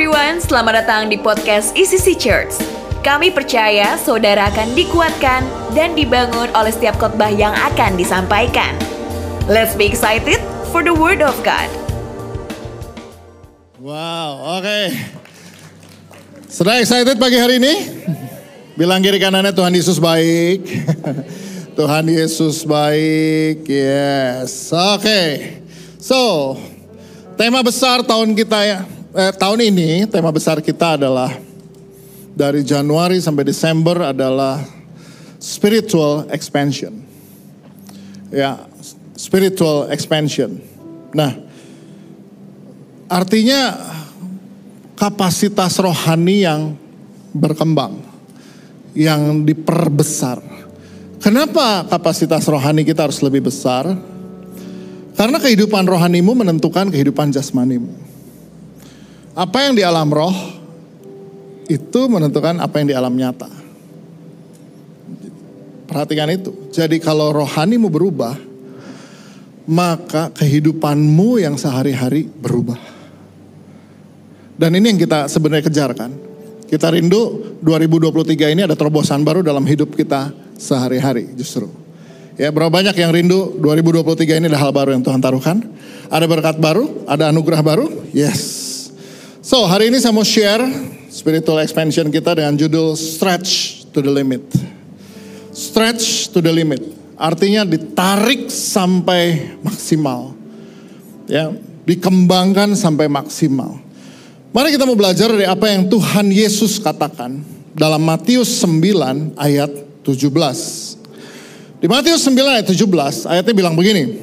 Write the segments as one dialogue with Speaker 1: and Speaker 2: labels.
Speaker 1: everyone, selamat datang di podcast ECC Church. Kami percaya saudara akan dikuatkan dan dibangun oleh setiap khotbah yang akan disampaikan. Let's be excited for the word of God.
Speaker 2: Wow, oke. Sudah excited pagi hari ini? Bilang kiri kanannya Tuhan Yesus baik. Tuhan Yesus baik. Yes. Oke. So, tema besar tahun kita ya, eh, tahun ini tema besar kita adalah dari Januari sampai Desember adalah spiritual expansion. Ya, spiritual expansion. Nah, artinya kapasitas rohani yang berkembang, yang diperbesar. Kenapa kapasitas rohani kita harus lebih besar? Karena kehidupan rohanimu menentukan kehidupan jasmanimu. Apa yang di alam roh itu menentukan apa yang di alam nyata. Perhatikan itu. Jadi kalau rohanimu berubah, maka kehidupanmu yang sehari-hari berubah. Dan ini yang kita sebenarnya kejar kan. Kita rindu 2023 ini ada terobosan baru dalam hidup kita sehari-hari justru. Ya berapa banyak yang rindu 2023 ini ada hal baru yang Tuhan taruhkan. Ada berkat baru, ada anugerah baru. Yes. So hari ini saya mau share spiritual expansion kita dengan judul Stretch to the Limit. Stretch to the limit. Artinya ditarik sampai maksimal. Ya, dikembangkan sampai maksimal. Mari kita mau belajar dari apa yang Tuhan Yesus katakan dalam Matius 9 ayat 17. Di Matius 9 ayat 17 ayatnya bilang begini.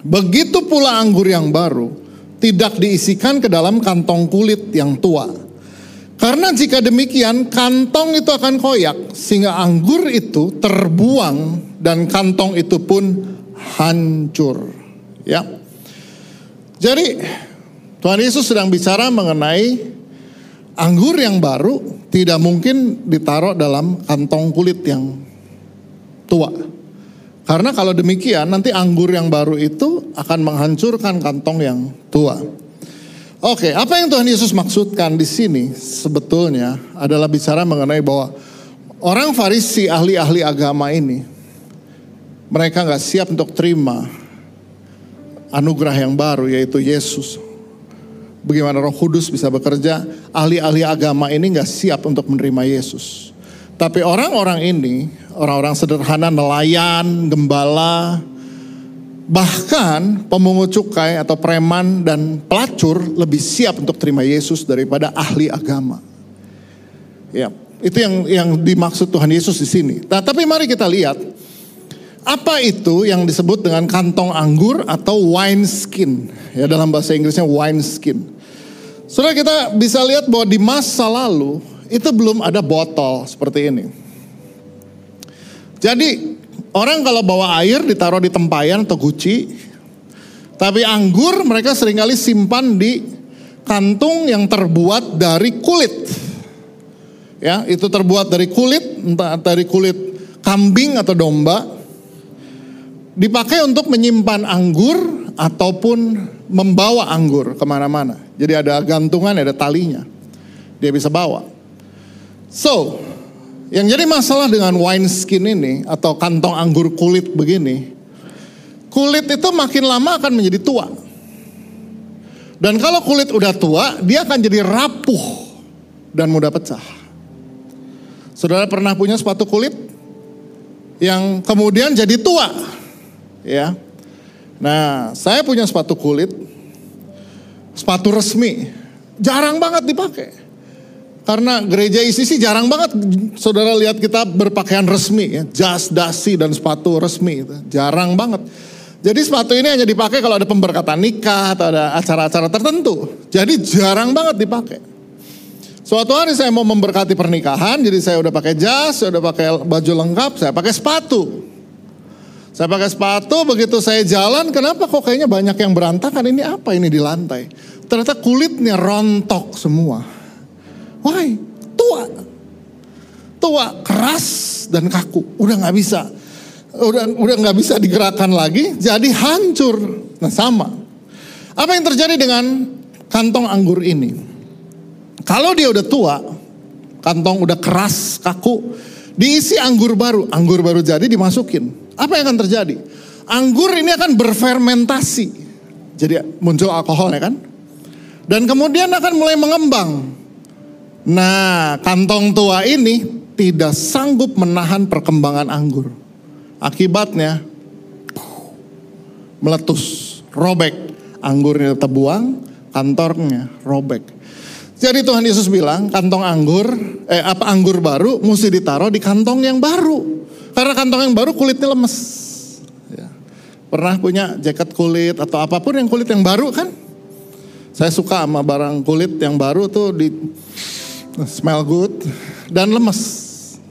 Speaker 2: Begitu pula anggur yang baru tidak diisikan ke dalam kantong kulit yang tua. Karena jika demikian kantong itu akan koyak sehingga anggur itu terbuang dan kantong itu pun hancur. Ya. Jadi Tuhan Yesus sedang bicara mengenai anggur yang baru tidak mungkin ditaruh dalam kantong kulit yang tua. Karena kalau demikian nanti anggur yang baru itu akan menghancurkan kantong yang tua. Oke, apa yang Tuhan Yesus maksudkan di sini sebetulnya adalah bicara mengenai bahwa orang Farisi ahli-ahli agama ini mereka nggak siap untuk terima anugerah yang baru yaitu Yesus. Bagaimana Roh Kudus bisa bekerja? Ahli-ahli agama ini nggak siap untuk menerima Yesus. Tapi orang-orang ini, orang-orang sederhana, nelayan, gembala, bahkan pemungut cukai atau preman dan pelacur lebih siap untuk terima Yesus daripada ahli agama. Ya, itu yang yang dimaksud Tuhan Yesus di sini. Nah, tapi mari kita lihat apa itu yang disebut dengan kantong anggur atau wine skin. Ya dalam bahasa Inggrisnya wine skin. Saudara kita bisa lihat bahwa di masa lalu itu belum ada botol seperti ini. Jadi orang kalau bawa air ditaruh di tempayan atau guci, tapi anggur mereka sering kali simpan di kantung yang terbuat dari kulit. Ya, itu terbuat dari kulit, entah dari kulit kambing atau domba. Dipakai untuk menyimpan anggur ataupun membawa anggur ke mana-mana. Jadi ada gantungan, ada talinya. Dia bisa bawa. So, yang jadi masalah dengan wine skin ini atau kantong anggur kulit begini, kulit itu makin lama akan menjadi tua. Dan kalau kulit udah tua, dia akan jadi rapuh dan mudah pecah. Saudara pernah punya sepatu kulit yang kemudian jadi tua, ya? Nah, saya punya sepatu kulit, sepatu resmi, jarang banget dipakai. Karena gereja sih jarang banget saudara lihat kita berpakaian resmi ya. Jas, dasi dan sepatu resmi. Jarang banget. Jadi sepatu ini hanya dipakai kalau ada pemberkatan nikah atau ada acara-acara tertentu. Jadi jarang banget dipakai. Suatu hari saya mau memberkati pernikahan, jadi saya udah pakai jas, saya udah pakai baju lengkap, saya pakai sepatu. Saya pakai sepatu, begitu saya jalan, kenapa kok kayaknya banyak yang berantakan? Ini apa ini di lantai? Ternyata kulitnya rontok semua. Why? Tua. Tua, keras dan kaku. Udah nggak bisa. Udah udah nggak bisa digerakkan lagi, jadi hancur. Nah sama. Apa yang terjadi dengan kantong anggur ini? Kalau dia udah tua, kantong udah keras, kaku, diisi anggur baru, anggur baru jadi dimasukin. Apa yang akan terjadi? Anggur ini akan berfermentasi. Jadi muncul alkoholnya kan? Dan kemudian akan mulai mengembang. Nah, kantong tua ini tidak sanggup menahan perkembangan anggur. Akibatnya meletus, robek. Anggurnya terbuang, kantornya robek. Jadi Tuhan Yesus bilang kantong anggur, eh apa anggur baru mesti ditaruh di kantong yang baru. Karena kantong yang baru kulitnya lemes. Ya. Pernah punya jaket kulit atau apa pun yang kulit yang baru kan? Saya suka sama barang kulit yang baru tuh di smell good dan lemes.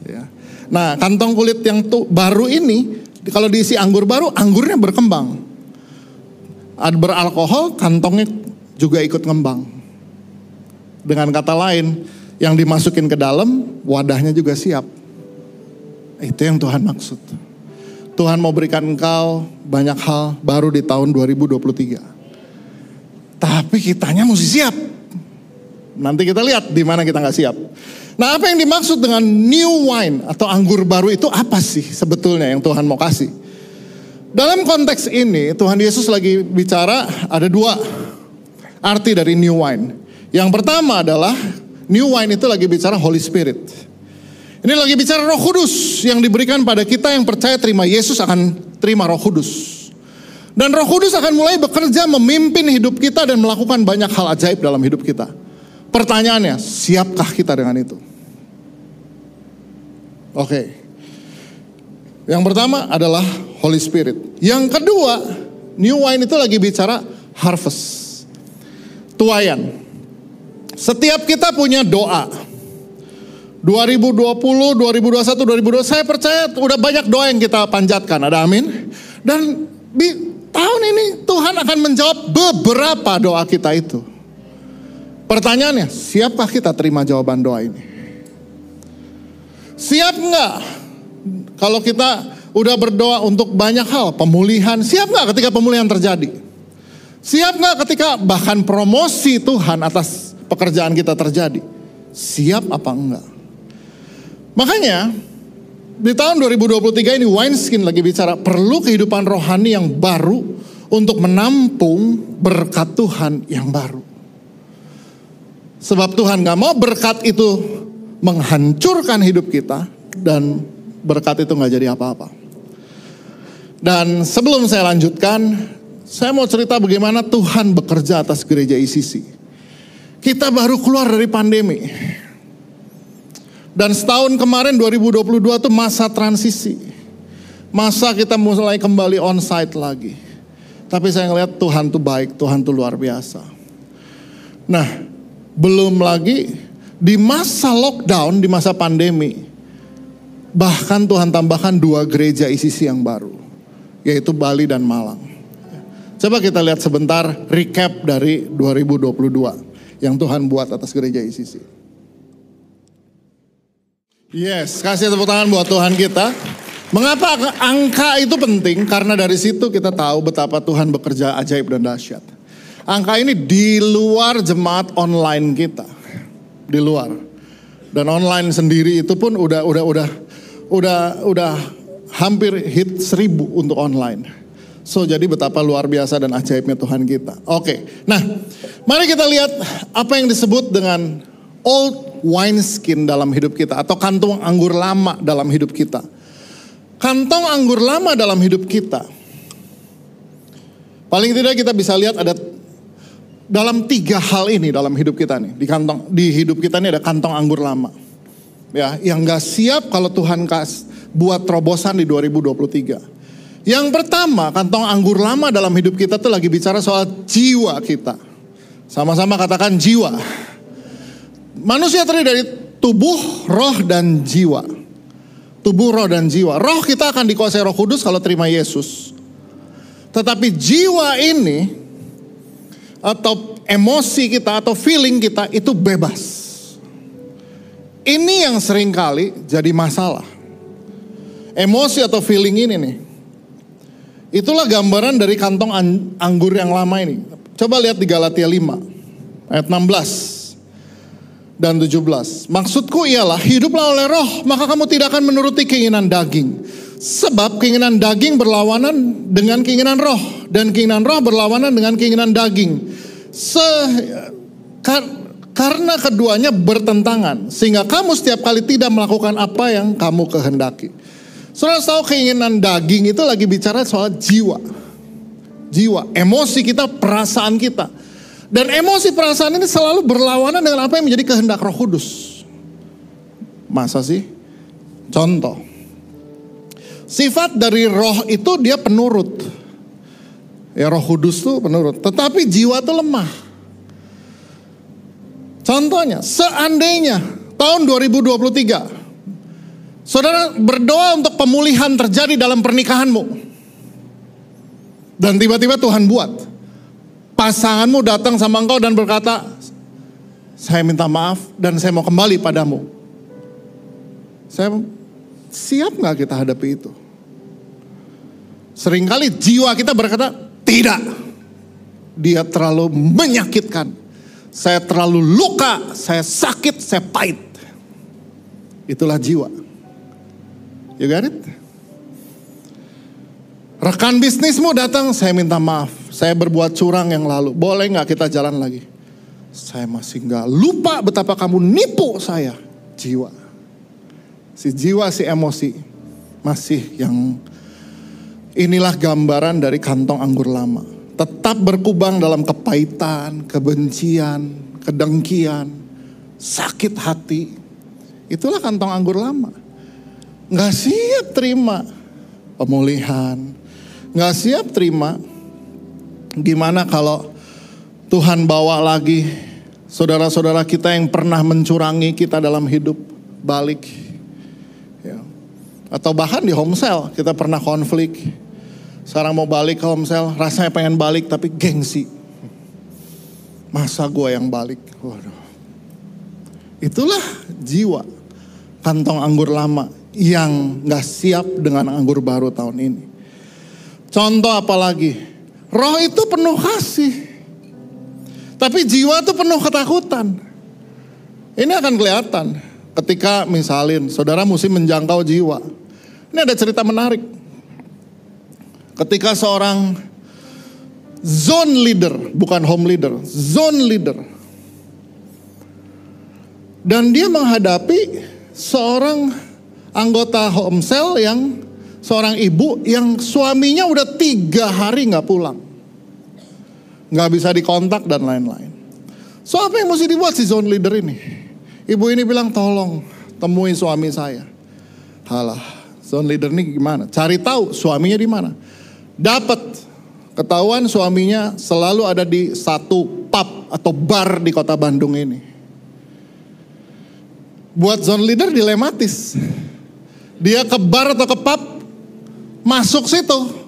Speaker 2: Ya. Nah kantong kulit yang tuh baru ini kalau diisi anggur baru anggurnya berkembang. Ada beralkohol kantongnya juga ikut ngembang. Dengan kata lain, yang dimasukin ke dalam, wadahnya juga siap. Itu yang Tuhan maksud. Tuhan mau berikan engkau banyak hal baru di tahun 2023. Tapi kitanya mesti siap. Nanti kita lihat di mana kita nggak siap. Nah apa yang dimaksud dengan new wine atau anggur baru itu apa sih sebetulnya yang Tuhan mau kasih? Dalam konteks ini Tuhan Yesus lagi bicara ada dua arti dari new wine. Yang pertama adalah new wine itu lagi bicara Holy Spirit. Ini lagi bicara Roh Kudus yang diberikan pada kita yang percaya terima Yesus akan terima Roh Kudus. Dan Roh Kudus akan mulai bekerja memimpin hidup kita dan melakukan banyak hal ajaib dalam hidup kita. Pertanyaannya, siapkah kita dengan itu? Oke. Yang pertama adalah Holy Spirit. Yang kedua, New Wine itu lagi bicara harvest tuayan. Setiap kita punya doa. 2020, 2021, 2022 saya percaya udah banyak doa yang kita panjatkan. Ada amin. Dan di tahun ini Tuhan akan menjawab beberapa doa kita itu. Pertanyaannya, siapkah kita terima jawaban doa ini? Siap nggak? Kalau kita udah berdoa untuk banyak hal, pemulihan, siap nggak ketika pemulihan terjadi? Siap nggak ketika bahkan promosi Tuhan atas pekerjaan kita terjadi? Siap apa enggak? Makanya di tahun 2023 ini wineskin lagi bicara perlu kehidupan rohani yang baru untuk menampung berkat Tuhan yang baru. Sebab Tuhan gak mau berkat itu menghancurkan hidup kita dan berkat itu gak jadi apa-apa. Dan sebelum saya lanjutkan, saya mau cerita bagaimana Tuhan bekerja atas gereja ICC. Kita baru keluar dari pandemi. Dan setahun kemarin 2022 itu masa transisi. Masa kita mulai kembali onsite lagi. Tapi saya ngeliat Tuhan tuh baik, Tuhan tuh luar biasa. Nah, belum lagi di masa lockdown, di masa pandemi, bahkan Tuhan tambahkan dua gereja ICC yang baru, yaitu Bali dan Malang. Coba kita lihat sebentar recap dari 2022 yang Tuhan buat atas gereja ICC. Yes, kasih tepuk tangan buat Tuhan kita. Mengapa angka itu penting? Karena dari situ kita tahu betapa Tuhan bekerja ajaib dan dahsyat. Angka ini di luar jemaat online kita. Di luar. Dan online sendiri itu pun udah udah udah udah udah hampir hit seribu untuk online. So jadi betapa luar biasa dan ajaibnya Tuhan kita. Oke, nah mari kita lihat apa yang disebut dengan old wine skin dalam hidup kita atau kantong anggur lama dalam hidup kita. Kantong anggur lama dalam hidup kita. Paling tidak kita bisa lihat ada dalam tiga hal ini dalam hidup kita nih di kantong di hidup kita ini ada kantong anggur lama ya yang gak siap kalau Tuhan kas buat terobosan di 2023 yang pertama, kantong anggur lama dalam hidup kita tuh lagi bicara soal jiwa kita. Sama-sama katakan jiwa. Manusia terdiri dari tubuh, roh, dan jiwa. Tubuh, roh, dan jiwa. Roh kita akan dikuasai roh kudus kalau terima Yesus. Tetapi jiwa ini, atau emosi kita, atau feeling kita itu bebas. Ini yang sering kali jadi masalah. Emosi atau feeling ini nih Itulah gambaran dari kantong anggur yang lama ini. Coba lihat di Galatia 5 ayat 16. dan 17. Maksudku ialah hiduplah oleh roh, maka kamu tidak akan menuruti keinginan daging. Sebab keinginan daging berlawanan dengan keinginan roh dan keinginan roh berlawanan dengan keinginan daging. Se kar, karena keduanya bertentangan sehingga kamu setiap kali tidak melakukan apa yang kamu kehendaki. Saudara tahu keinginan daging itu lagi bicara soal jiwa. Jiwa, emosi kita, perasaan kita. Dan emosi perasaan ini selalu berlawanan dengan apa yang menjadi kehendak Roh Kudus. Masa sih? Contoh. Sifat dari roh itu dia penurut. Ya roh kudus tuh penurut. Tetapi jiwa tuh lemah. Contohnya, seandainya tahun 2023, saudara berdoa untuk pemulihan terjadi dalam pernikahanmu. Dan tiba-tiba Tuhan buat pasanganmu datang sama engkau dan berkata, saya minta maaf dan saya mau kembali padamu. Saya siap nggak kita hadapi itu? Seringkali jiwa kita berkata, tidak. Dia terlalu menyakitkan. Saya terlalu luka, saya sakit, saya pahit. Itulah jiwa. You got it? Rekan bisnismu datang, saya minta maaf. Saya berbuat curang yang lalu. Boleh nggak kita jalan lagi? Saya masih nggak lupa betapa kamu nipu saya. Jiwa. Si jiwa, si emosi. Masih yang inilah gambaran dari kantong anggur lama. Tetap berkubang dalam kepahitan, kebencian, kedengkian, sakit hati. Itulah kantong anggur lama. Nggak siap terima pemulihan, nggak siap terima. Gimana kalau Tuhan bawa lagi saudara-saudara kita yang pernah mencurangi kita dalam hidup balik. Atau bahkan di homesel kita pernah konflik. Sekarang mau balik ke homesel, rasanya pengen balik tapi gengsi. Masa gue yang balik? Waduh. Itulah jiwa kantong anggur lama yang gak siap dengan anggur baru tahun ini. Contoh apalagi, roh itu penuh kasih. Tapi jiwa itu penuh ketakutan. Ini akan kelihatan ketika misalin saudara mesti menjangkau jiwa. Ini ada cerita menarik. Ketika seorang zone leader, bukan home leader, zone leader. Dan dia menghadapi seorang anggota homesel yang seorang ibu yang suaminya udah tiga hari nggak pulang. Nggak bisa dikontak dan lain-lain. So apa yang mesti dibuat si zone leader ini? Ibu ini bilang tolong temui suami saya. Halah, zone leader ini gimana? Cari tahu suaminya di mana. Dapat ketahuan suaminya selalu ada di satu pub atau bar di kota Bandung ini. Buat zone leader dilematis. Dia ke bar atau ke pub, masuk situ.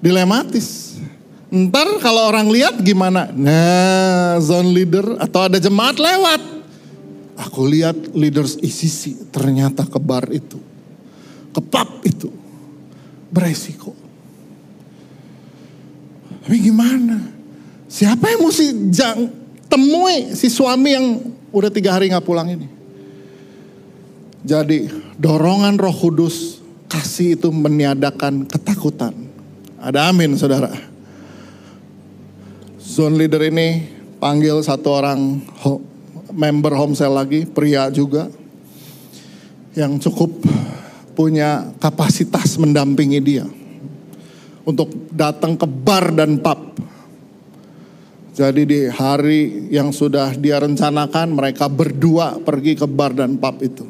Speaker 2: Dilematis. Ntar kalau orang lihat gimana? Nah, zone leader atau ada jemaat lewat. Aku lihat leaders ICC ternyata ke bar itu. Ke pub itu. Beresiko. Tapi gimana? Siapa yang mesti jang, temui si suami yang udah tiga hari nggak pulang ini? Jadi dorongan roh kudus kasih itu meniadakan ketakutan. Ada amin saudara. Zone leader ini panggil satu orang member homesel lagi, pria juga. Yang cukup punya kapasitas mendampingi dia. Untuk datang ke bar dan pub. Jadi di hari yang sudah dia rencanakan mereka berdua pergi ke bar dan pub itu.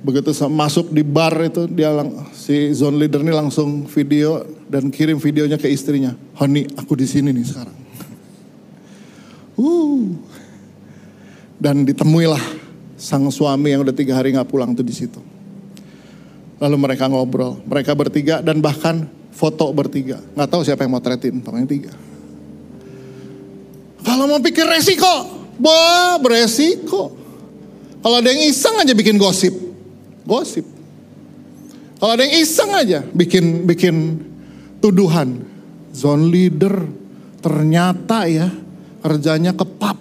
Speaker 2: Begitu masuk di bar itu dia lang, si zone leader ini langsung video dan kirim videonya ke istrinya. Honey, aku di sini nih sekarang. Uh. Dan ditemuilah sang suami yang udah tiga hari nggak pulang tuh di situ. Lalu mereka ngobrol, mereka bertiga dan bahkan foto bertiga. Nggak tahu siapa yang mau motretin, pokoknya tiga. Kalau mau pikir resiko, wah beresiko. Kalau ada yang iseng aja bikin gosip gosip. Kalau ada yang iseng aja bikin bikin tuduhan. Zone leader ternyata ya kerjanya ke pub.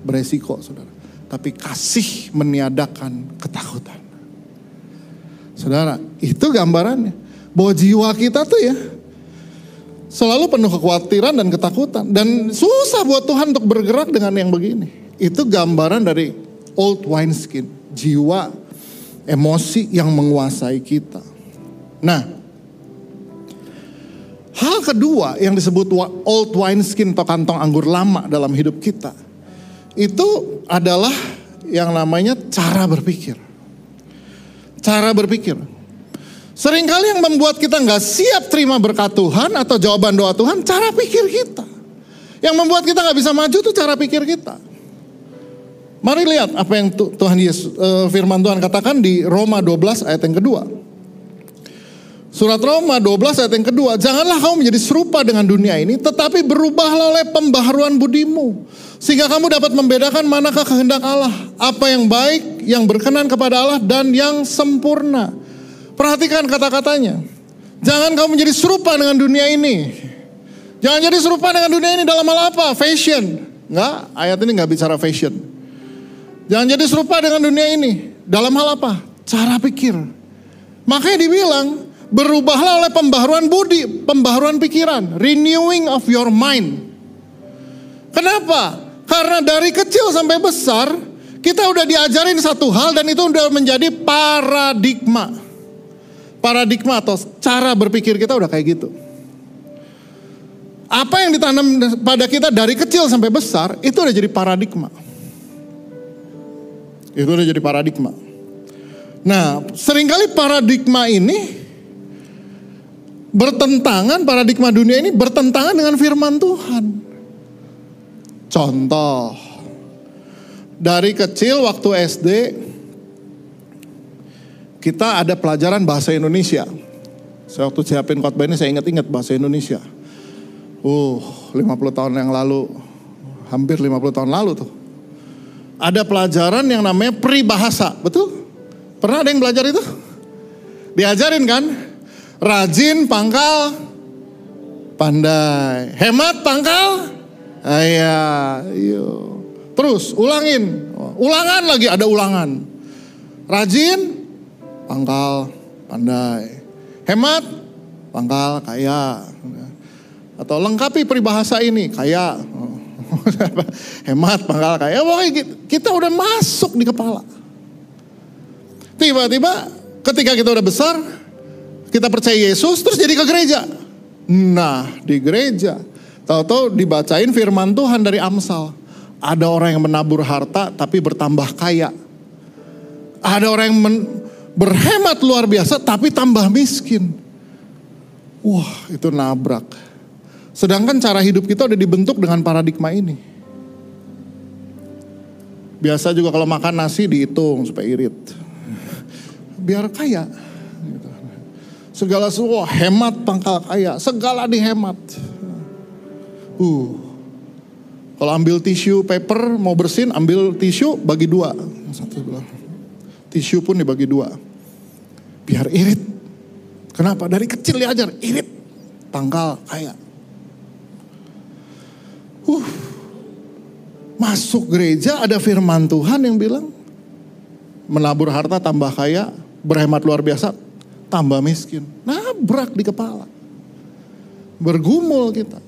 Speaker 2: beresiko saudara. Tapi kasih meniadakan ketakutan. Saudara, itu gambarannya. Bahwa jiwa kita tuh ya selalu penuh kekhawatiran dan ketakutan. Dan susah buat Tuhan untuk bergerak dengan yang begini. Itu gambaran dari old wineskin. Jiwa, emosi yang menguasai kita. Nah, hal kedua yang disebut old wineskin atau kantong anggur lama dalam hidup kita. Itu adalah yang namanya cara berpikir. Cara berpikir. Seringkali yang membuat kita nggak siap terima berkat Tuhan atau jawaban doa Tuhan, cara pikir kita. Yang membuat kita nggak bisa maju itu cara pikir kita. Mari lihat apa yang Tuhan Yesus uh, firman Tuhan katakan di Roma 12 ayat yang kedua. Surat Roma 12 ayat yang kedua, janganlah kamu menjadi serupa dengan dunia ini, tetapi berubahlah oleh pembaharuan budimu. Sehingga kamu dapat membedakan manakah kehendak Allah, apa yang baik, yang berkenan kepada Allah, dan yang sempurna. Perhatikan kata-katanya. Jangan kamu menjadi serupa dengan dunia ini. Jangan jadi serupa dengan dunia ini dalam hal apa? Fashion. Enggak, ayat ini enggak bicara fashion. Jangan jadi serupa dengan dunia ini. Dalam hal apa? Cara pikir. Makanya dibilang, berubahlah oleh pembaharuan budi, pembaharuan pikiran, renewing of your mind. Kenapa? Karena dari kecil sampai besar kita udah diajarin satu hal dan itu udah menjadi paradigma. Paradigma atau cara berpikir kita udah kayak gitu. Apa yang ditanam pada kita dari kecil sampai besar itu udah jadi paradigma. Itu udah jadi paradigma. Nah, sering kali paradigma ini bertentangan paradigma dunia ini bertentangan dengan firman Tuhan. Contoh, dari kecil waktu SD kita ada pelajaran bahasa Indonesia. Saya waktu siapin khotbah ini saya ingat-ingat bahasa Indonesia. Uh, 50 tahun yang lalu, hampir 50 tahun lalu tuh. Ada pelajaran yang namanya peribahasa, betul? Pernah ada yang belajar itu? Diajarin kan? Rajin pangkal pandai. Hemat pangkal ayah. Iyo. Terus ulangin. Ulangan lagi ada ulangan. Rajin pangkal pandai. Hemat pangkal kaya. Atau lengkapi peribahasa ini kaya. Hemat pangkal kaya. Pokoknya kita udah masuk di kepala. Tiba-tiba ketika kita udah besar, kita percaya Yesus terus jadi ke gereja. Nah, di gereja tahu-tahu dibacain firman Tuhan dari Amsal. Ada orang yang menabur harta tapi bertambah kaya. Ada orang yang berhemat luar biasa tapi tambah miskin. Wah, itu nabrak. Sedangkan cara hidup kita udah dibentuk dengan paradigma ini. Biasa juga kalau makan nasi dihitung supaya irit. Biar kaya. Segala sesuatu hemat pangkal kaya, segala dihemat. Uh, kalau ambil tisu paper mau bersin, ambil tisu bagi dua. Satu belah. Tisu pun dibagi dua. Biar irit. Kenapa? Dari kecil diajar irit. Pangkal kaya. Uh, masuk gereja ada firman Tuhan yang bilang menabur harta tambah kaya, berhemat luar biasa, tambah miskin. Nabrak di kepala. Bergumul kita.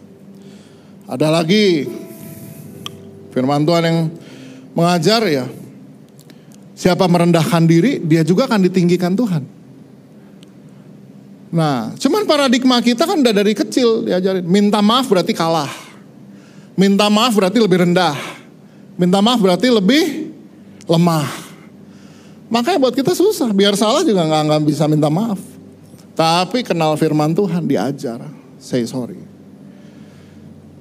Speaker 2: Ada lagi firman Tuhan yang mengajar ya. Siapa merendahkan diri, dia juga akan ditinggikan Tuhan. Nah, cuman paradigma kita kan udah dari kecil diajarin. Minta maaf berarti kalah. Minta maaf berarti lebih rendah. Minta maaf berarti lebih lemah. Makanya buat kita susah, biar salah juga nggak nggak bisa minta maaf. Tapi kenal firman Tuhan diajar, say sorry.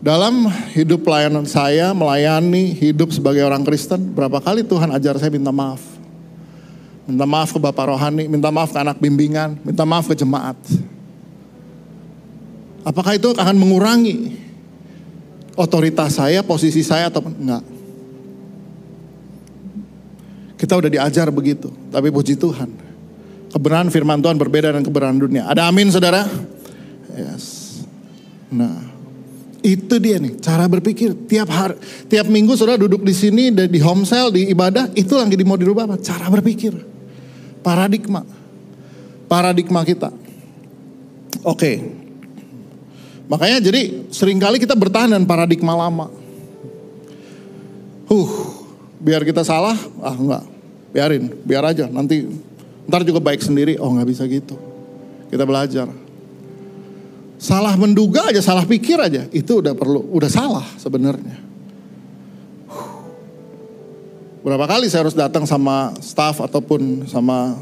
Speaker 2: Dalam hidup pelayanan saya, melayani hidup sebagai orang Kristen, berapa kali Tuhan ajar saya minta maaf. Minta maaf ke Bapak Rohani, minta maaf ke anak bimbingan, minta maaf ke jemaat. Apakah itu akan mengurangi otoritas saya, posisi saya atau enggak? Kita udah diajar begitu, tapi puji Tuhan. Kebenaran firman Tuhan berbeda dengan kebenaran dunia. Ada amin saudara? Yes. Nah, Itu dia nih, cara berpikir. Tiap hari, tiap minggu saudara duduk di sini, di home cell, di ibadah, itu lagi mau dirubah apa? Cara berpikir. Paradigma. Paradigma kita. Oke. Makanya jadi sering kali kita bertahan dengan paradigma lama. Huh, biar kita salah, ah enggak. Biarin, biar aja. Nanti ntar juga baik sendiri. Oh nggak bisa gitu. Kita belajar. Salah menduga aja, salah pikir aja, itu udah perlu, udah salah sebenarnya. Berapa kali saya harus datang sama staff ataupun sama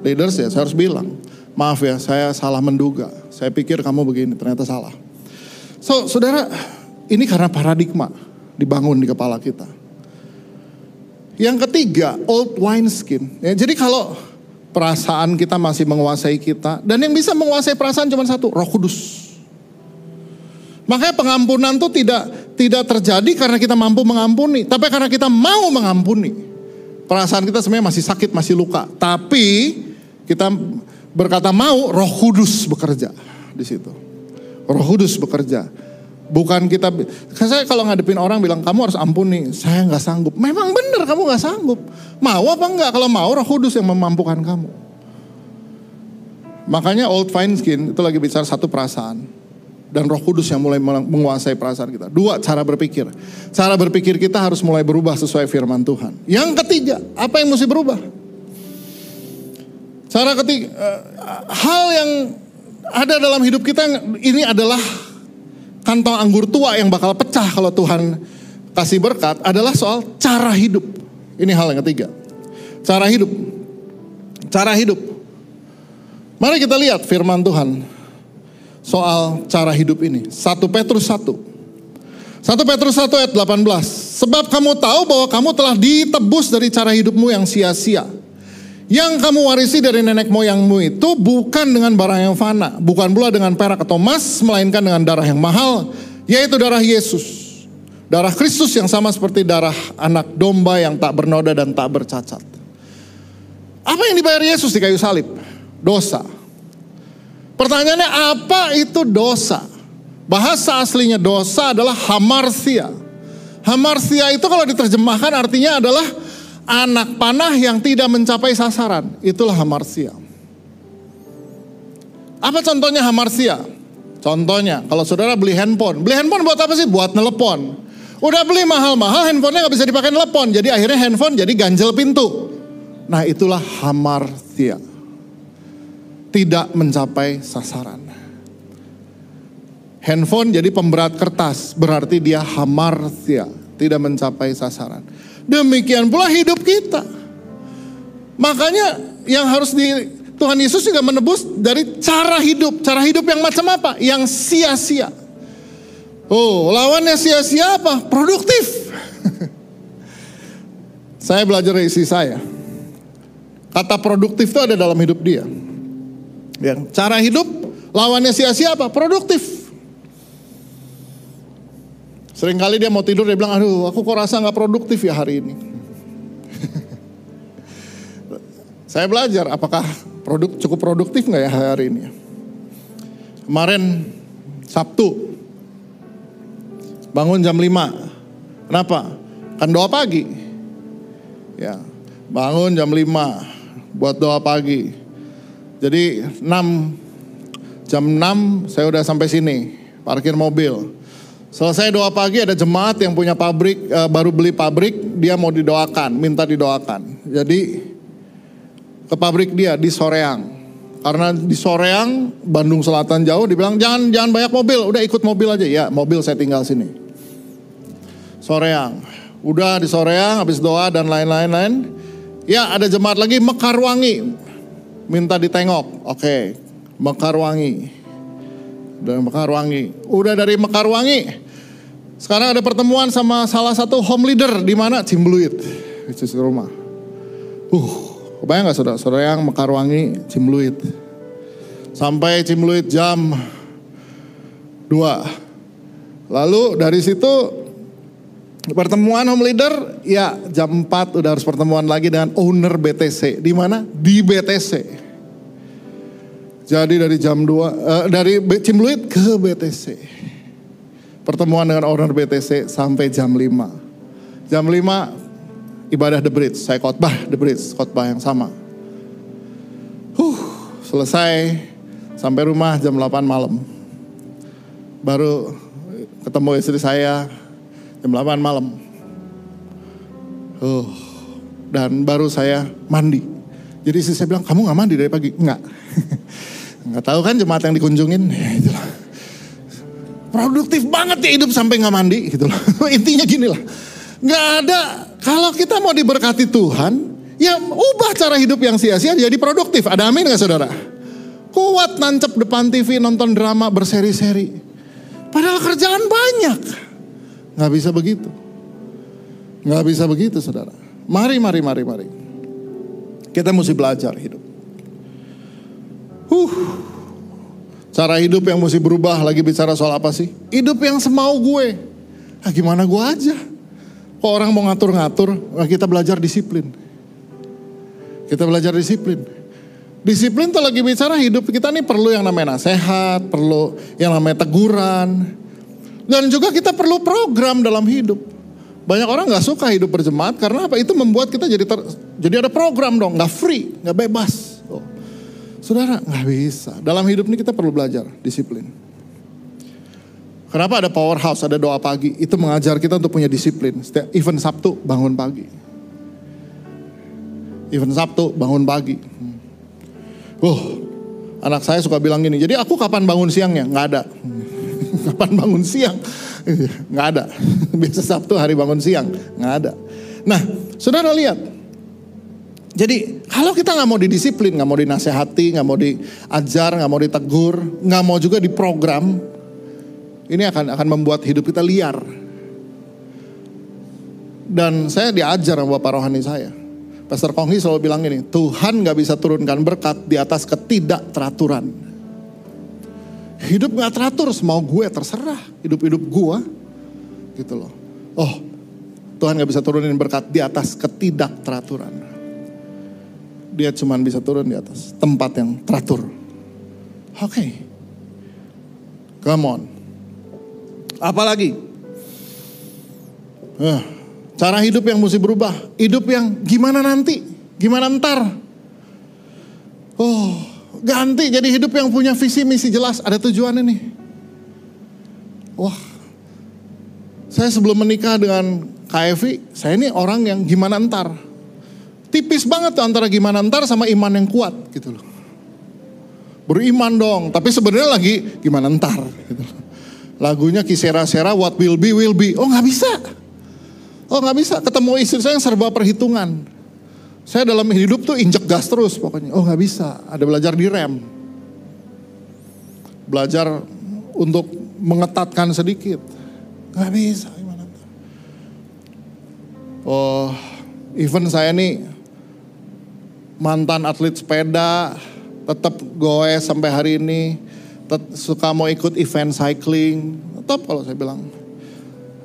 Speaker 2: leaders ya, saya harus bilang, maaf ya, saya salah menduga. Saya pikir kamu begini, ternyata salah. So, saudara, ini karena paradigma dibangun di kepala kita. Yang ketiga, old wine skin. Ya, jadi kalau perasaan kita masih menguasai kita. Dan yang bisa menguasai perasaan cuma satu, roh kudus. Makanya pengampunan itu tidak tidak terjadi karena kita mampu mengampuni. Tapi karena kita mau mengampuni. Perasaan kita sebenarnya masih sakit, masih luka. Tapi kita berkata mau, roh kudus bekerja di situ. Roh kudus bekerja. Bukan kita, saya kalau ngadepin orang bilang kamu harus ampuni, saya nggak sanggup. Memang benar kamu nggak sanggup. Mau apa enggak? Kalau mau Roh Kudus yang memampukan kamu. Makanya old fine skin itu lagi bicara satu perasaan dan Roh Kudus yang mulai menguasai perasaan kita. Dua, cara berpikir. Cara berpikir kita harus mulai berubah sesuai firman Tuhan. Yang ketiga, apa yang mesti berubah? Cara ketiga, eh, hal yang ada dalam hidup kita ini adalah kantong anggur tua yang bakal pecah kalau Tuhan kasih berkat adalah soal cara hidup. Ini hal yang ketiga. Cara hidup. Cara hidup. Mari kita lihat firman Tuhan soal cara hidup ini. 1 Petrus 1. 1 Petrus 1 ayat 18. Sebab kamu tahu bahwa kamu telah ditebus dari cara hidupmu yang sia-sia yang kamu warisi dari nenek moyangmu itu bukan dengan barang yang fana, bukan pula dengan perak atau emas, melainkan dengan darah yang mahal, yaitu darah Yesus. Darah Kristus yang sama seperti darah anak domba yang tak bernoda dan tak bercacat. Apa yang dibayar Yesus di kayu salib? Dosa. Pertanyaannya apa itu dosa? Bahasa aslinya dosa adalah hamarsia. Hamarsia itu kalau diterjemahkan artinya adalah anak panah yang tidak mencapai sasaran. Itulah hamarsia. Apa contohnya hamarsia? Contohnya, kalau saudara beli handphone. Beli handphone buat apa sih? Buat nelepon. Udah beli mahal-mahal, handphonenya nggak bisa dipakai nelepon. Jadi akhirnya handphone jadi ganjel pintu. Nah itulah hamarsia. Tidak mencapai sasaran. Handphone jadi pemberat kertas, berarti dia hamarsia, tidak mencapai sasaran. Demikian pula hidup kita. Makanya yang harus di Tuhan Yesus juga menebus dari cara hidup. Cara hidup yang macam apa? Yang sia-sia. Oh, lawannya sia-sia apa? Produktif. saya belajar dari isi saya. Kata produktif itu ada dalam hidup dia. Yang cara hidup lawannya sia-sia apa? Produktif. Seringkali dia mau tidur dia bilang, aduh aku kok rasa nggak produktif ya hari ini. Saya belajar apakah produk cukup produktif nggak ya hari ini. Kemarin Sabtu bangun jam 5. Kenapa? Kan doa pagi. Ya, bangun jam 5 buat doa pagi. Jadi 6 jam 6 saya udah sampai sini, parkir mobil. Selesai doa pagi ada jemaat yang punya pabrik uh, baru beli pabrik dia mau didoakan minta didoakan. Jadi ke pabrik dia di Soreang. Karena di Soreang Bandung Selatan jauh dibilang jangan jangan banyak mobil udah ikut mobil aja. Ya mobil saya tinggal sini. Soreang. Udah di Soreang habis doa dan lain-lain lain ya ada jemaat lagi Mekarwangi. Minta ditengok. Oke Mekarwangi dari Mekarwangi. Udah dari Mekarwangi. Sekarang ada pertemuan sama salah satu home leader di mana Cimbluit, itu rumah. Uh, kebayang nggak saudara? Saudara yang Mekarwangi, Cimbluit. Sampai Cimbluit jam 2. Lalu dari situ pertemuan home leader, ya jam 4 udah harus pertemuan lagi dengan owner BTC. Di mana? Di BTC. Jadi dari jam 2, uh, eh, dari Cimluit ke BTC. pertemuan dengan owner BTC sampai jam 5. Jam 5 ibadah The Bridge, saya khotbah The Bridge, khotbah yang sama. Huh, selesai sampai rumah jam 8 malam. Baru ketemu istri saya jam 8 malam. Uh, dan baru saya mandi. Jadi istri saya bilang, kamu gak mandi dari pagi? Enggak. Nggak tahu kan jemaat yang dikunjungin? Ya, itulah. Produktif banget ya hidup sampai nggak mandi gitu loh. Intinya gini lah. Nggak ada, kalau kita mau diberkati Tuhan, ya ubah cara hidup yang sia-sia jadi produktif. Ada amin nggak saudara? Kuat nancep depan TV nonton drama berseri-seri. Padahal kerjaan banyak. Nggak bisa begitu. Nggak bisa begitu saudara. Mari, mari, mari, mari. Kita mesti belajar hidup. Huh. Cara hidup yang mesti berubah lagi bicara soal apa sih? Hidup yang semau gue. Nah, gimana gue aja? Kok orang mau ngatur-ngatur, nah, kita belajar disiplin. Kita belajar disiplin. Disiplin tuh lagi bicara hidup kita nih perlu yang namanya nasihat, perlu yang namanya teguran. Dan juga kita perlu program dalam hidup. Banyak orang nggak suka hidup berjemaat karena apa? Itu membuat kita jadi ter, jadi ada program dong, nggak free, nggak bebas. Saudara, nggak bisa. Dalam hidup ini kita perlu belajar disiplin. Kenapa ada powerhouse, ada doa pagi? Itu mengajar kita untuk punya disiplin. Setiap event Sabtu bangun pagi. Event Sabtu bangun pagi. Uh, anak saya suka bilang gini. Jadi aku kapan bangun siangnya? Nggak ada. kapan bangun siang? Nggak ada. Biasa Sabtu hari bangun siang. Nggak ada. Nah, saudara lihat jadi kalau kita nggak mau didisiplin, nggak mau dinasehati, nggak mau diajar, nggak mau ditegur, nggak mau juga diprogram, ini akan akan membuat hidup kita liar. Dan saya diajar sama bapak rohani saya. Pastor Konghi selalu bilang ini, Tuhan nggak bisa turunkan berkat di atas ketidakteraturan. Hidup nggak teratur, semau gue terserah hidup-hidup gue, gitu loh. Oh, Tuhan nggak bisa turunin berkat di atas ketidakteraturan dia cuma bisa turun di atas tempat yang teratur. Oke. Okay. Come on. Apalagi? Uh, cara hidup yang mesti berubah. Hidup yang gimana nanti? Gimana ntar? Oh, ganti jadi hidup yang punya visi misi jelas, ada tujuan ini. Wah, saya sebelum menikah dengan KFI, saya ini orang yang gimana ntar? Tipis banget tuh antara gimana ntar sama iman yang kuat gitu loh. Beriman dong, tapi sebenarnya lagi gimana ntar gitu loh. Lagunya kisera sera what will be will be. Oh nggak bisa. Oh nggak bisa ketemu istri saya yang serba perhitungan. Saya dalam hidup tuh injek gas terus pokoknya. Oh nggak bisa. Ada belajar di rem. Belajar untuk mengetatkan sedikit. Nggak bisa gimana. Oh, even saya nih mantan atlet sepeda, tetap goes sampai hari ini, suka mau ikut event cycling, tetap kalau saya bilang.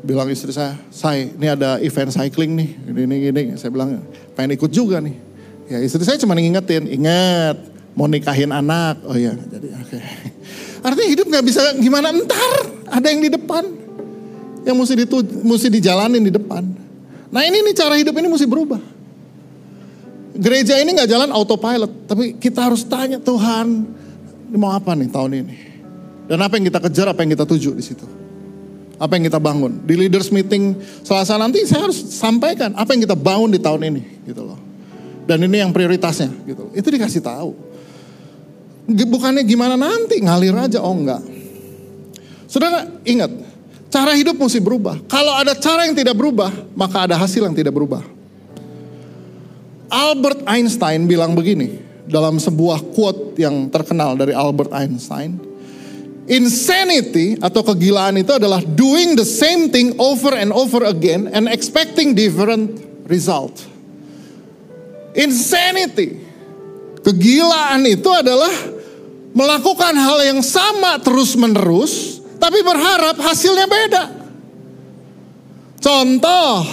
Speaker 2: Bilang istri saya, saya ini ada event cycling nih, ini, ini, ini. Saya bilang, pengen ikut juga nih. Ya istri saya cuma ngingetin, ingat mau nikahin anak. Oh iya, jadi oke. Okay. Artinya hidup nggak bisa gimana entar, ada yang di depan. Yang mesti, ditu, mesti dijalanin di depan. Nah ini nih cara hidup ini mesti berubah. Gereja ini nggak jalan autopilot, tapi kita harus tanya Tuhan, ini mau apa nih tahun ini? Dan apa yang kita kejar, apa yang kita tuju di situ? Apa yang kita bangun? Di leaders meeting Selasa nanti saya harus sampaikan apa yang kita bangun di tahun ini, gitu loh. Dan ini yang prioritasnya, gitu. Loh. Itu dikasih tahu. Bukannya gimana nanti ngalir aja, oh enggak. Saudara ingat, cara hidup mesti berubah. Kalau ada cara yang tidak berubah, maka ada hasil yang tidak berubah. Albert Einstein bilang begini dalam sebuah quote yang terkenal dari Albert Einstein. Insanity atau kegilaan itu adalah doing the same thing over and over again and expecting different result. Insanity. Kegilaan itu adalah melakukan hal yang sama terus-menerus tapi berharap hasilnya beda. Contoh,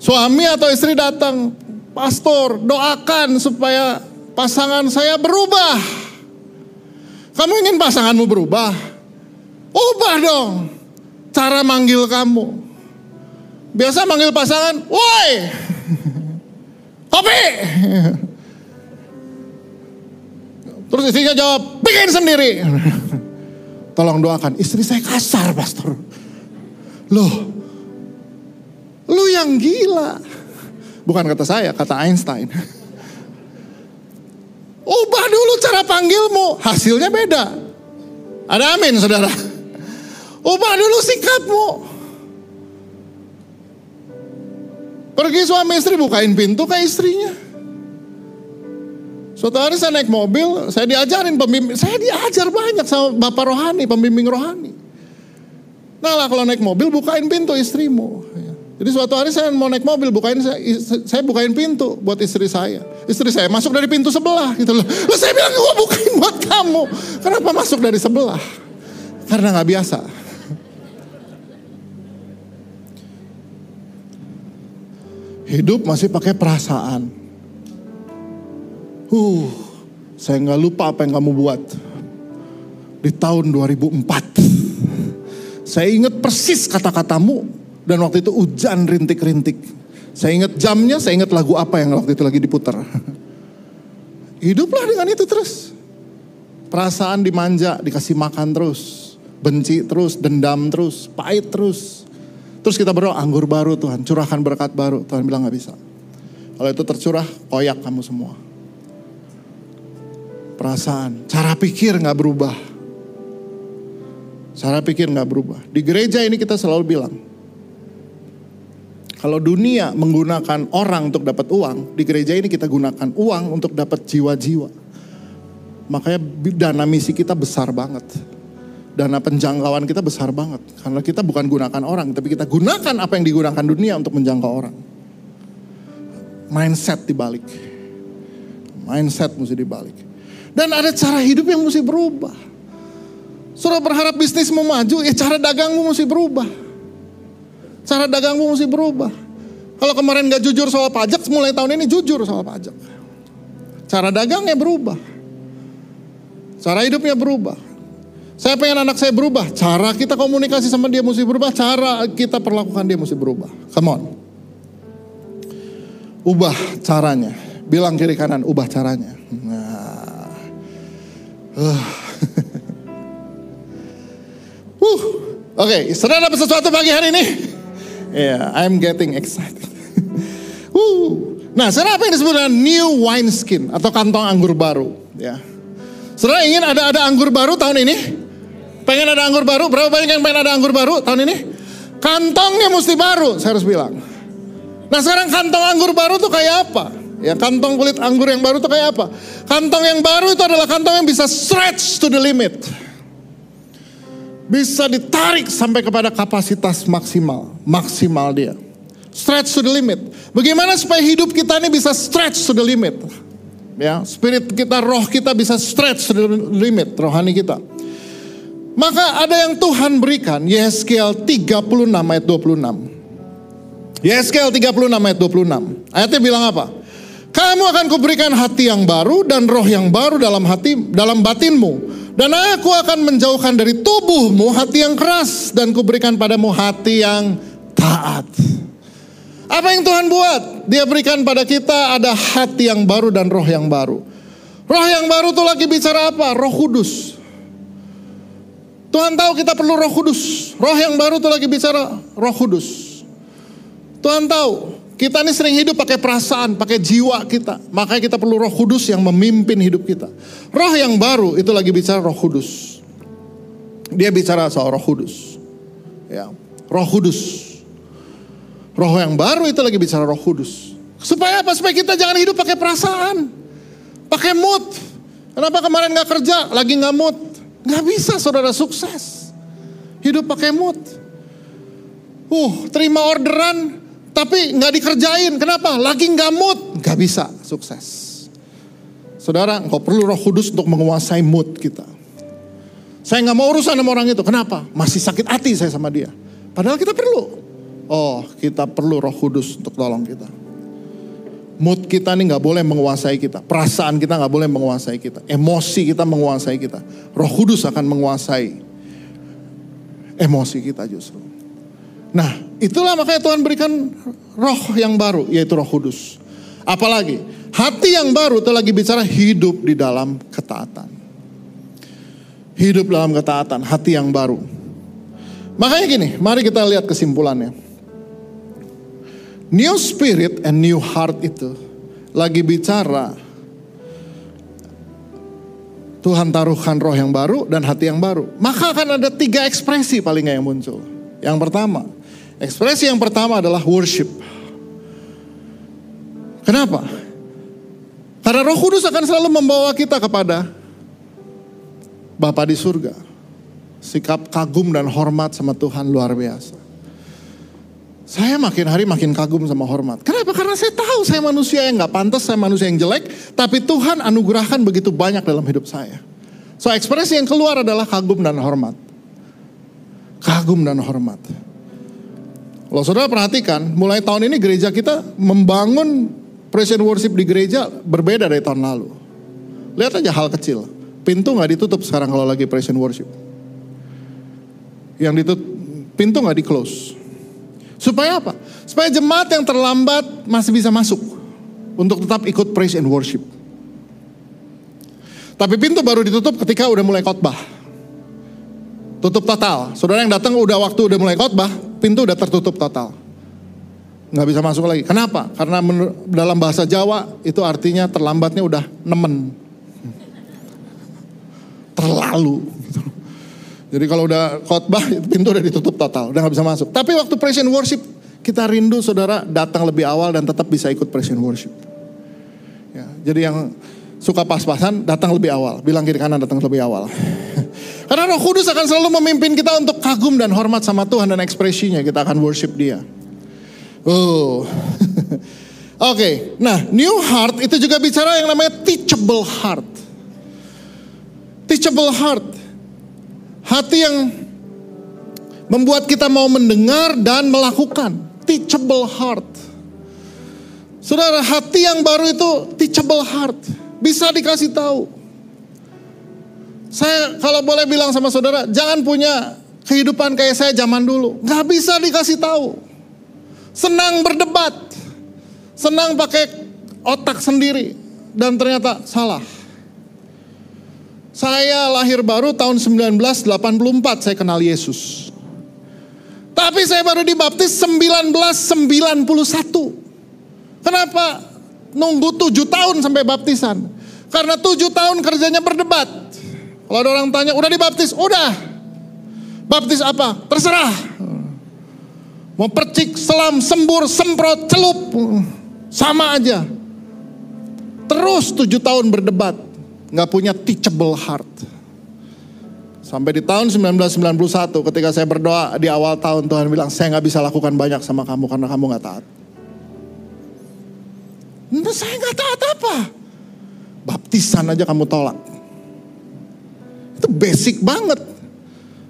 Speaker 2: Suami atau istri datang, pastor doakan supaya pasangan saya berubah. Kamu ingin pasanganmu berubah? Ubah dong cara manggil kamu. Biasa manggil pasangan, woi, kopi. Terus istrinya jawab, bikin sendiri. Tolong doakan, istri saya kasar pastor. Loh, lu yang gila. Bukan kata saya, kata Einstein. Ubah dulu cara panggilmu, hasilnya beda. Ada amin saudara. Ubah dulu sikapmu. Pergi suami istri bukain pintu ke istrinya. Suatu hari saya naik mobil, saya diajarin pembimbing, saya diajar banyak sama bapak rohani, pembimbing rohani. Nah lah kalau naik mobil bukain pintu istrimu. Jadi suatu hari saya mau naik mobil, bukain saya, saya bukain pintu buat istri saya. Istri saya masuk dari pintu sebelah gitu loh. Loh saya bilang gue bukain buat kamu. Kenapa masuk dari sebelah? Karena nggak biasa. Hidup masih pakai perasaan. Uh, saya nggak lupa apa yang kamu buat di tahun 2004. Saya ingat persis kata-katamu dan waktu itu hujan rintik-rintik. Saya ingat jamnya, saya ingat lagu apa yang waktu itu lagi diputar. Hiduplah dengan itu terus. Perasaan dimanja, dikasih makan terus. Benci terus, dendam terus, pahit terus. Terus kita berdoa, anggur baru Tuhan, curahkan berkat baru. Tuhan bilang gak bisa. Kalau itu tercurah, koyak kamu semua. Perasaan, cara pikir gak berubah. Cara pikir gak berubah. Di gereja ini kita selalu bilang, kalau dunia menggunakan orang untuk dapat uang, di gereja ini kita gunakan uang untuk dapat jiwa-jiwa. Makanya dana misi kita besar banget dana penjangkauan kita besar banget. Karena kita bukan gunakan orang, tapi kita gunakan apa yang digunakan dunia untuk menjangkau orang. Mindset dibalik. Mindset mesti dibalik. Dan ada cara hidup yang mesti berubah. Suruh berharap bisnis mau maju, ya cara dagangmu mesti berubah. Cara dagangmu mesti berubah. Kalau kemarin gak jujur soal pajak, mulai tahun ini jujur soal pajak. Cara dagangnya berubah. Cara hidupnya berubah. Saya pengen anak saya berubah. Cara kita komunikasi sama dia mesti berubah. Cara kita perlakukan dia mesti berubah. Come on. Ubah caranya. Bilang kiri kanan, ubah caranya. Nah. Uh. uh. Oke, okay, saudara dapat sesuatu pagi hari ini? Yeah, I'm getting excited. uh. Nah, saudara apa yang disebut dengan new wine skin atau kantong anggur baru? Ya. Saudara ingin ada ada anggur baru tahun ini? Pengen ada anggur baru? Berapa banyak yang pengen ada anggur baru tahun ini? Kantongnya mesti baru, saya harus bilang. Nah sekarang kantong anggur baru tuh kayak apa? Ya kantong kulit anggur yang baru tuh kayak apa? Kantong yang baru itu adalah kantong yang bisa stretch to the limit. Bisa ditarik sampai kepada kapasitas maksimal. Maksimal dia. Stretch to the limit. Bagaimana supaya hidup kita ini bisa stretch to the limit? Ya, spirit kita, roh kita bisa stretch to the limit, rohani kita. Maka ada yang Tuhan berikan, Yeskel 36 ayat 26. Yeskel 36 ayat 26. Ayatnya bilang apa? Kamu akan kuberikan hati yang baru dan roh yang baru dalam hati dalam batinmu. Dan aku akan menjauhkan dari tubuhmu hati yang keras dan kuberikan padamu hati yang taat. Apa yang Tuhan buat? Dia berikan pada kita ada hati yang baru dan roh yang baru. Roh yang baru tuh lagi bicara apa? Roh Kudus. Tuhan tahu kita perlu roh kudus. Roh yang baru tuh lagi bicara roh kudus. Tuhan tahu kita ini sering hidup pakai perasaan, pakai jiwa kita. Makanya kita perlu roh kudus yang memimpin hidup kita. Roh yang baru itu lagi bicara roh kudus. Dia bicara soal roh kudus. Ya, roh kudus. Roh yang baru itu lagi bicara roh kudus. Supaya apa? Supaya kita jangan hidup pakai perasaan. Pakai mood. Kenapa kemarin gak kerja? Lagi gak mood. Gak bisa saudara sukses. Hidup pakai mood. Uh, terima orderan tapi nggak dikerjain. Kenapa? Lagi nggak mood. Gak bisa sukses. Saudara, engkau perlu roh kudus untuk menguasai mood kita. Saya nggak mau urusan sama orang itu. Kenapa? Masih sakit hati saya sama dia. Padahal kita perlu. Oh, kita perlu roh kudus untuk tolong kita. Mood kita ini nggak boleh menguasai kita. Perasaan kita nggak boleh menguasai kita. Emosi kita menguasai kita. Roh Kudus akan menguasai emosi kita justru. Nah, itulah makanya Tuhan berikan roh yang baru, yaitu roh kudus. Apalagi, hati yang baru itu lagi bicara hidup di dalam ketaatan. Hidup dalam ketaatan, hati yang baru. Makanya gini, mari kita lihat kesimpulannya. New spirit and new heart itu lagi bicara Tuhan taruhkan roh yang baru dan hati yang baru. Maka akan ada tiga ekspresi paling yang muncul. Yang pertama, ekspresi yang pertama adalah worship. Kenapa? Karena roh kudus akan selalu membawa kita kepada Bapa di surga. Sikap kagum dan hormat sama Tuhan luar biasa. Saya makin hari makin kagum sama hormat. Kenapa? Karena saya tahu saya manusia yang nggak pantas, saya manusia yang jelek, tapi Tuhan anugerahkan begitu banyak dalam hidup saya. So ekspresi yang keluar adalah kagum dan hormat. Kagum dan hormat. Kalau saudara perhatikan, mulai tahun ini gereja kita membangun praise and worship di gereja berbeda dari tahun lalu. Lihat aja hal kecil. Pintu nggak ditutup sekarang kalau lagi praise and worship. Yang ditutup, pintu nggak di close Supaya apa? Supaya jemaat yang terlambat masih bisa masuk untuk tetap ikut praise and worship. Tapi pintu baru ditutup ketika udah mulai khotbah. Tutup total. Saudara yang datang udah waktu udah mulai khotbah, pintu udah tertutup total. Nggak bisa masuk lagi. Kenapa? Karena dalam bahasa Jawa itu artinya terlambatnya udah nemen. Terlalu. Jadi kalau udah khotbah pintu udah ditutup total, udah nggak bisa masuk. Tapi waktu praise and worship kita rindu saudara datang lebih awal dan tetap bisa ikut praise and worship. Ya, jadi yang suka pas-pasan datang lebih awal, bilang kiri kanan datang lebih awal. Karena Roh Kudus akan selalu memimpin kita untuk kagum dan hormat sama Tuhan dan ekspresinya kita akan worship Dia. Oh. Oke, okay. nah new heart itu juga bicara yang namanya teachable heart. Teachable heart. Hati yang membuat kita mau mendengar dan melakukan. Teachable heart. Saudara, hati yang baru itu teachable heart. Bisa dikasih tahu. Saya kalau boleh bilang sama saudara, jangan punya kehidupan kayak saya zaman dulu. Gak bisa dikasih tahu. Senang berdebat. Senang pakai otak sendiri. Dan ternyata salah. Saya lahir baru tahun 1984 saya kenal Yesus. Tapi saya baru dibaptis 1991. Kenapa? Nunggu tujuh tahun sampai baptisan. Karena tujuh tahun kerjanya berdebat. Kalau ada orang tanya, udah dibaptis? Udah. Baptis apa? Terserah. Mau percik, selam, sembur, semprot, celup. Sama aja. Terus tujuh tahun berdebat nggak punya teachable heart. Sampai di tahun 1991 ketika saya berdoa di awal tahun Tuhan bilang saya nggak bisa lakukan banyak sama kamu karena kamu nggak taat. Nah, saya nggak taat apa? Baptisan aja kamu tolak. Itu basic banget.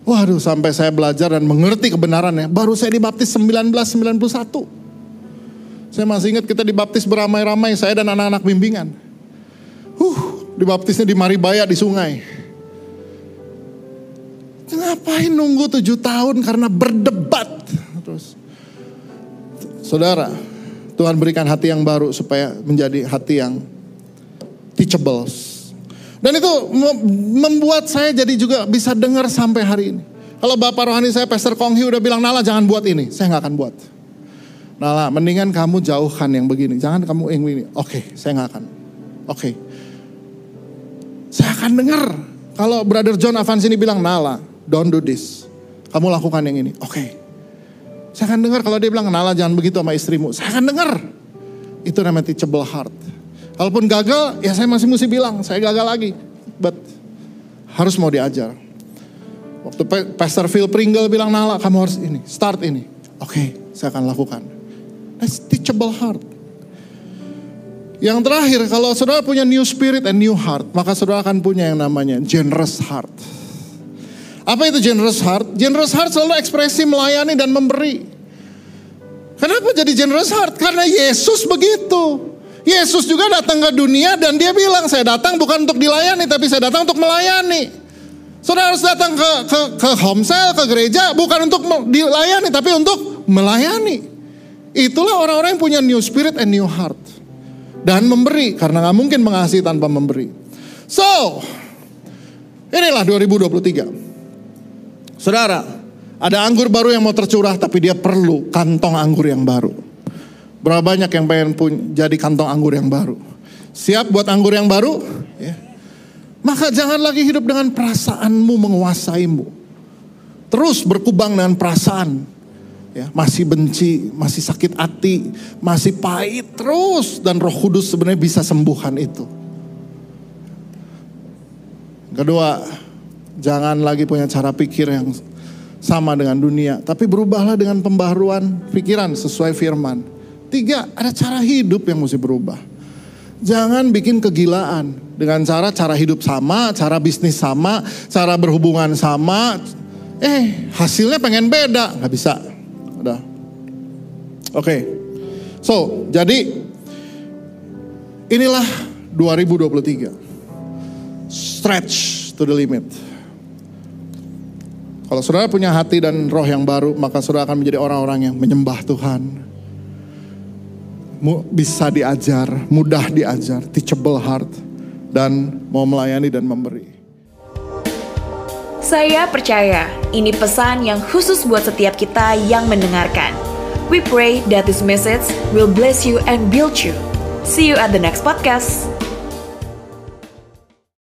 Speaker 2: Waduh sampai saya belajar dan mengerti kebenarannya. Baru saya dibaptis 1991. Saya masih ingat kita dibaptis beramai-ramai saya dan anak-anak bimbingan. Huh, dibaptisnya di Maribaya di sungai. Ngapain nunggu tujuh tahun karena berdebat terus. Saudara, Tuhan berikan hati yang baru supaya menjadi hati yang teachable. Dan itu membuat saya jadi juga bisa dengar sampai hari ini. Kalau Bapak Rohani saya, Pastor Konghi udah bilang, Nala jangan buat ini. Saya nggak akan buat. Nala, mendingan kamu jauhkan yang begini. Jangan kamu yang begini. Oke, saya nggak akan. Oke, saya akan dengar. Kalau Brother John Avans ini bilang, Nala, don't do this. Kamu lakukan yang ini. Oke. Okay. Saya akan dengar kalau dia bilang, Nala jangan begitu sama istrimu. Saya akan dengar. Itu namanya teachable heart. Kalaupun gagal, ya saya masih mesti bilang, saya gagal lagi. But harus mau diajar. Waktu Pastor Phil Pringle bilang, Nala kamu harus ini, start ini. Oke, okay, saya akan lakukan. That's teachable heart. Yang terakhir, kalau saudara punya new spirit and new heart, maka saudara akan punya yang namanya generous heart. Apa itu generous heart? Generous heart selalu ekspresi melayani dan memberi. Kenapa jadi generous heart? Karena Yesus begitu. Yesus juga datang ke dunia dan dia bilang, saya datang bukan untuk dilayani, tapi saya datang untuk melayani. Saudara harus datang ke ke ke homesel, ke gereja bukan untuk dilayani tapi untuk melayani. Itulah orang-orang yang punya new spirit and new heart. Dan memberi karena nggak mungkin mengasihi tanpa memberi. So, inilah 2023. Saudara, ada anggur baru yang mau tercurah tapi dia perlu kantong anggur yang baru. Berapa banyak yang pengen pun jadi kantong anggur yang baru? Siap buat anggur yang baru? Ya. Maka jangan lagi hidup dengan perasaanmu menguasaimu. Terus berkubang dengan perasaan. Ya, masih benci, masih sakit hati, masih pahit terus. Dan roh kudus sebenarnya bisa sembuhkan itu. Kedua, jangan lagi punya cara pikir yang sama dengan dunia. Tapi berubahlah dengan pembaharuan pikiran sesuai firman. Tiga, ada cara hidup yang mesti berubah. Jangan bikin kegilaan dengan cara cara hidup sama, cara bisnis sama, cara berhubungan sama. Eh, hasilnya pengen beda, nggak bisa. Oke. Okay. So, jadi inilah 2023. Stretch to the limit. Kalau saudara punya hati dan roh yang baru, maka saudara akan menjadi orang-orang yang menyembah Tuhan, bisa diajar, mudah diajar, teachable heart, dan mau melayani dan memberi.
Speaker 1: Saya percaya ini pesan yang khusus buat setiap kita yang mendengarkan. We pray that this message will bless you and build you. See you at the next podcast.